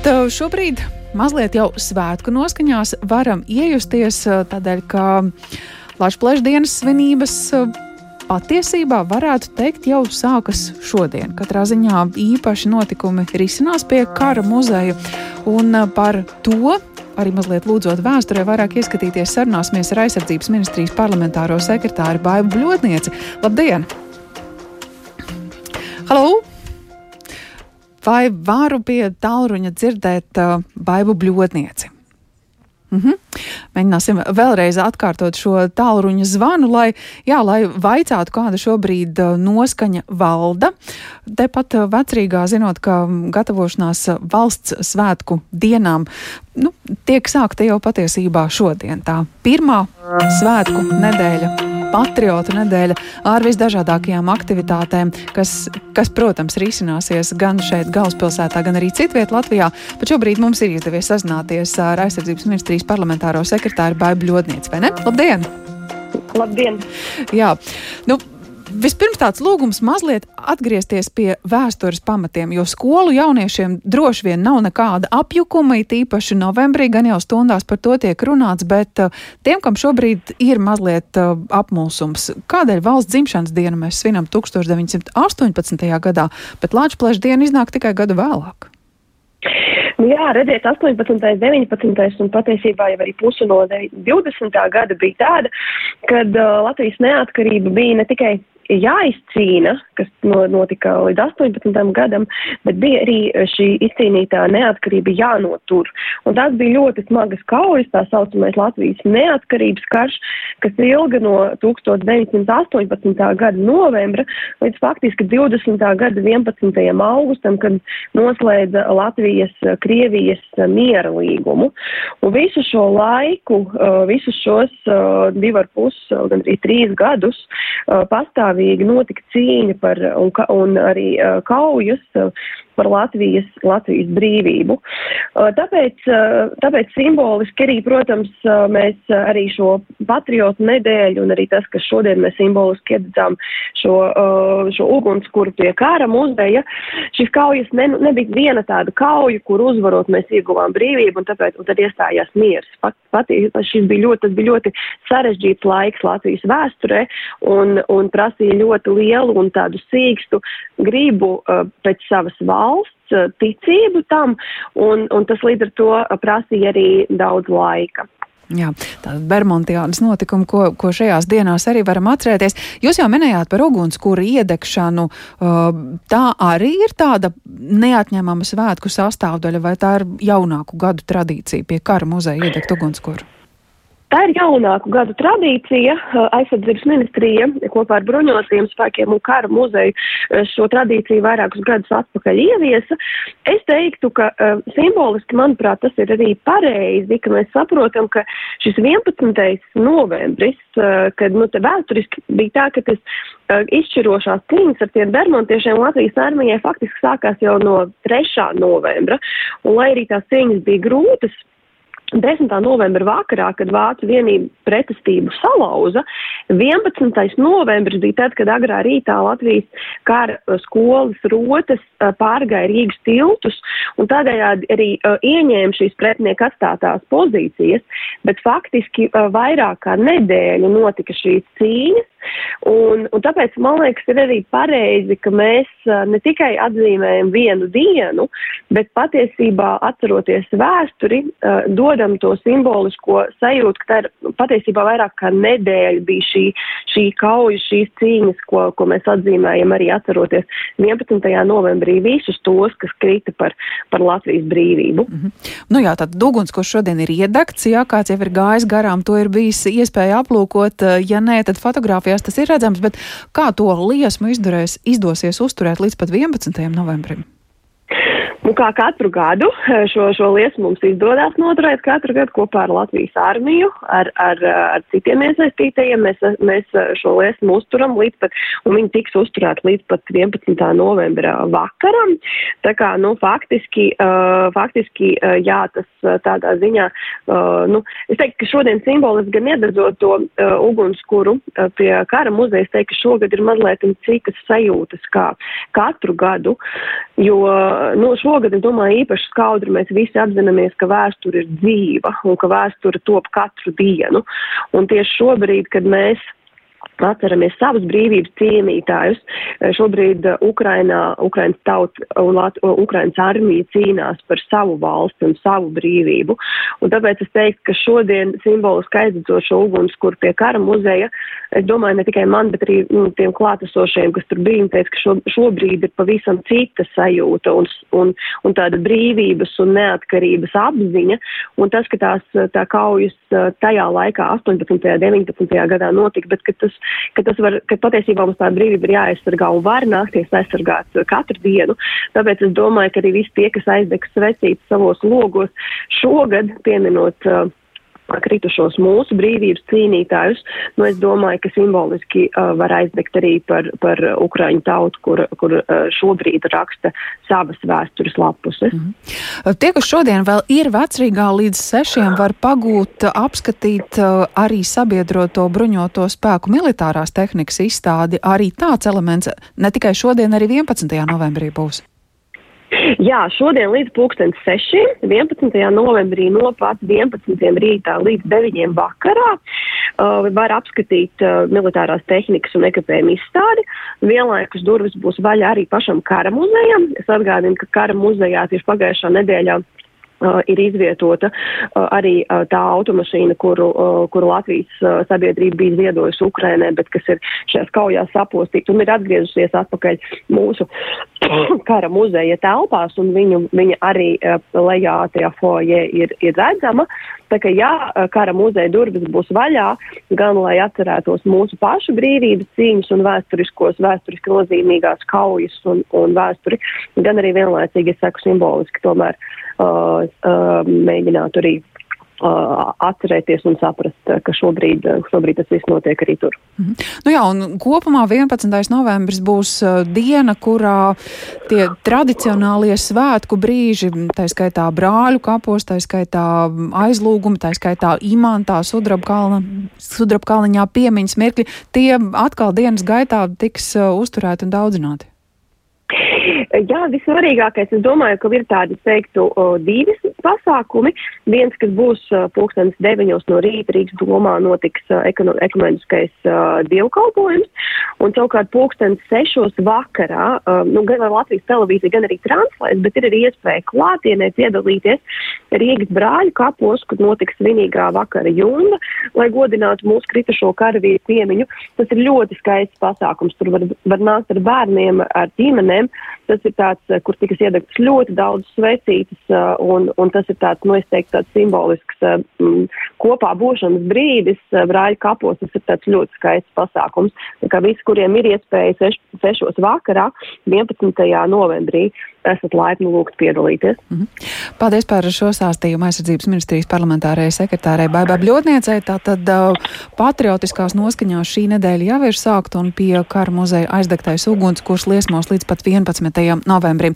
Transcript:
Bet šobrīd mazliet jau svētku noskaņās varam iejusties tādēļ, ka Latvijas dienas svinības patiesībā varētu teikt jau sākas šodien. Katrā ziņā īpaši notikumi risinās pie kara muzeja un par to arī mazliet lūdzot vēsturē, vairāk ieskatīties sarunāsimies ar aizsardzības ministrijas parlamentāro sekretāru Baibu Bļotnieci. Labdien! Halo! Vai varu pie tālruņa dzirdēt uh, Baibu Bļotnieci? Mm -hmm. Mēģināsim vēlreiz atkārtot šo tālruņa zvanu, lai, jā, lai vaicātu, kāda šobrīd uh, noskaņa valda. Tepat uh, vecrīgā, zinot, ka gatavošanās valsts svētku dienām nu, tiek sākta jau patiesībā šodien. Tā pirmā svētku nedēļa patriotu nedēļa ar visdažādākajām aktivitātēm, kas, kas, protams, risināsies gan šeit, galvaspilsētā, gan arī citviet Latvijā. Bet šobrīd mums ir izdevies sazināties ar aizsardzības ministrijas parlamentāro sekretāru Baibu Ļodniec, vai ne? Labdien! Labdien! Jā, nu, Vispirms tāds lūgums mazliet atgriezties pie vēstures pamatiem, jo skolu jauniešiem droši vien nav nekāda apjukuma, it īpaši novembrī, gan jau stundās par to tiek runāts, bet uh, tiem, kam šobrīd ir mazliet uh, apmulsums, kādēļ valsts dzimšanas dienu mēs svinam 1918. gadā, bet Lāčplēša diena iznāk tikai gadu vēlāk? Nu jā, redziet, 18. 19. un patiesībā jau arī pusi no 20. gada bija tāda, kad uh, Latvijas neatkarība bija ne tikai jāizcīna, kas notika līdz 18. gadam, bet bija arī šī izcīnītā neatkarība jānotur. Un tās bija ļoti smagas kaujas, tā saucamais Latvijas neatkarības karš, kas ilga no 1918. gada novembra līdz faktiski 20. gada 11. augustam, kad noslēdza Latvijas Krievijas miera līgumu. Un visu šo laiku, visus šos divu ar pus, gan arī trīs gadus pastāvīgi pastāvīgi notika cīņa par un, un arī kaujas par Latvijas, Latvijas brīvību. Tāpēc, tāpēc simboliski arī, protams, mēs arī šo patriotu nedēļu un arī tas, ka šodien mēs simboliski iedzām šo, šo ugunskura pie kāra muzeja, šis kaujas ne, nebija viena tāda kauja, kur uzvarot mēs ieguvām brīvību un tāpēc un tad iestājās miers. Pat, pat, šis bija ļoti, tas bija ļoti sarežģīts laiks Latvijas vēsturē un, un prasīja ļoti lielu un tādu sīkstu gribu pēc savas valsts valsts eh, ticību tam, un, un tas līdz ar to prasīja arī daudz laika. Jā, tāda Bermontiānas notikuma, ko, ko šajās dienās arī varam atcerēties. Jūs jau minējāt par ugunskura iedegšanu. Uh, tā arī ir tāda neatņemama svētku sastāvdaļa, vai tā ir jaunāku gadu tradīcija pie kara muzeja iedegt ugunskuru? Tā ir jaunāku gadu tradīcija. Aizsardzības ministrija kopā ar bruņotajiem spēkiem un kara muzeju šo tradīciju vairākus gadus atpakaļ ieviesa. Es teiktu, ka uh, simboliski, manuprāt, tas ir arī pareizi, ka mēs saprotam, ka šis 11. novembris, kad nu, vēsturiski bija tā, ka tas izšķirošās cīņas ar tiem bermontiešiem Latvijas armijai faktiski sākās jau no 3. novembra. Un, lai arī tās cīņas bija grūtas, 10. novembra vakarā, kad Vācu vienība pretestību salauza, 11. novembris bija tad, kad agrā rītā Latvijas kara uh, skolas rotas uh, pārgāja Rīgas tiltus un tādējādi arī uh, ieņēma šīs pretinieka atstātās pozīcijas, bet faktiski vairāk kā nedēļu notika šīs cīņas, un, un tāpēc man liekas ir arī pareizi, ka mēs ne tikai atzīmējam vienu dienu, bet patiesībā atceroties vēsturi, dod dodam to simbolisko sajūtu, ka tā ir patiesībā vairāk kā nedēļa bija šī, šī kauja, šīs cīņas, ko, ko mēs atzīmējam arī atceroties 11. novembrī visus tos, kas krita par, par Latvijas brīvību. Mm -hmm. Nu jā, tad duguns, ko šodien ir iedegts, ja kāds jau ir gājis garām, to ir bijis iespēja aplūkot, ja nē, tad fotografijās tas ir redzams, bet kā to liesmu izdarēs, izdosies uzturēt līdz pat 11. novembrim? Un kā katru gadu eh, šo, šo lietu mums izdodas noturēt katru gadu kopā ar Latvijas armiju, ar, ar, ar citiem iesaistītajiem. Mēs, mēs šo lietu uzturam līdz pat, un viņi tiks uzturēti līdz pat 11. novembra vakaram. Tā kā, nu, faktiski, uh, faktiski uh, jā, tas tādā ziņā, uh, nu, es teiktu, ka šodien simboliski gan iededzot to uh, ugunskuru uh, pie kara muzeja, es teiktu, ka šogad ir mazliet citas sajūtas kā katru gadu, jo, nu, šo šogad, es domāju, īpaši skaudri mēs visi apzināmies, ka vēsture ir dzīva un ka vēsture top katru dienu. Un tieši šobrīd, kad mēs atceramies savus brīvības cīnītājus. Eh, šobrīd eh, Ukrainā, Ukrainas tauta un Lat Ukrainas armija cīnās par savu valsti un savu brīvību. Un tāpēc es teiktu, ka šodien simboliski aizdzošo ugunskura pie kara muzeja, es domāju, ne tikai man, bet arī nu, tiem klātesošiem, kas tur bija, teica, ka šo, šobrīd ir pavisam cita sajūta un, un, un tāda brīvības un neatkarības apziņa. Un tas, ka tās tā kaujas eh, tajā laikā, 18. un 19. gadā notika, bet ka tas ka, var, ka patiesībā mums tā brīvība ir jāaizsargā un var nākties aizsargāt katru dienu. Tāpēc es domāju, ka arī visi tie, kas aizdegs svecītas savos logos, šogad pieminot uh, kritušos mūsu brīvības cīnītājus, nu es domāju, ka simboliski uh, var aizdegt arī par, par Ukraiņu tautu, kur, kur uh, šobrīd raksta savas vēstures lapuses. Mm -hmm. Tie, kas šodien vēl ir vecrīgā līdz sešiem, var pagūt, apskatīt uh, arī sabiedroto bruņoto spēku militārās tehnikas izstādi. Arī tāds elements ne tikai šodien, arī 11. novembrī būs. Jā, šodien līdz pulksten 6, 11. novembrī no pat 11. rītā līdz 9. vakarā uh, var apskatīt uh, militārās tehnikas un ekipējuma izstādi. Vienlaikus durvis būs vaļā arī pašam kara muzejam. Es atgādinu, ka kara muzejā tieši pagājušā nedēļā Uh, ir izvietota uh, arī uh, tā automašīna, kuru, uh, kuru Latvijas uh, sabiedrība bija ziedojusi Ukrainē, bet kas ir šajās kaujās sapostīta un ir atgriezusies atpakaļ mūsu kara muzeja telpās, un viņu, viņa arī uh, lejā tajā foje ir, ir redzama. Tā kā jā, kara muzeja durvis būs vaļā, gan lai atcerētos mūsu pašu brīvības cīņas un vēsturiskos, vēsturiski nozīmīgās kaujas un, un vēsturi, gan arī vienlaicīgi, es saku, simboliski tomēr uh, uh, mēģinātu arī uh, atcerēties un saprast, ka šobrīd, šobrīd tas viss notiek arī tur. -hmm. nu jā, un kopumā 11. novembris būs uh, diena, kurā tie tradicionālie svētku brīži, tā skaitā brāļu kapos, tā skaitā aizlūgumi, tā skaitā imantā, sudrabkalniņā piemiņas mirkļi, tie atkal dienas gaitā tiks uh, uzturēti un daudzināti. Jā, vissvarīgākais, es domāju, ka ir tādi, teiktu, divi pasākumi. Viens, kas būs pulkstenis deviņos no rīta Rīgas domā notiks ekumeniskais dievkalpojums, un savukārt pulkstenis sešos vakarā, nu, gan Latvijas televīzija, gan arī translēs, bet ir arī iespēja klātienē piedalīties Rīgas brāļu kapos, kur notiks svinīgā vakara jūna, lai godinātu mūsu kritušo karavīru piemiņu. Tas ir ļoti skaists pasākums. Tur var, var nākt ar bērniem, ar ģimenēm. Tas ir tāds, eh, kur tikas iedegts ļoti daudz svecītas, eh, un, un tas ir tāds, nu, es teiktu, tāds simbolisks eh, m, kopā būšanas brīdis brāļu kapos. Tas ir tāds ļoti skaists pasākums. Tā kā visi, kuriem ir iespēja seš, sešos vakarā, 11. novembrī, esat laipni lūgt piedalīties. Mm -hmm. Paldies par šo stāstījumu aizsardzības ministrijas parlamentārajai sekretārei Baibai Bļotniecei. Tātad uh, patriotiskās noskaņās šī nedēļa jau ir sākta un pie kara muzeja aizdegtais uguns, kurš liesmos līdz pat 11. novembrim.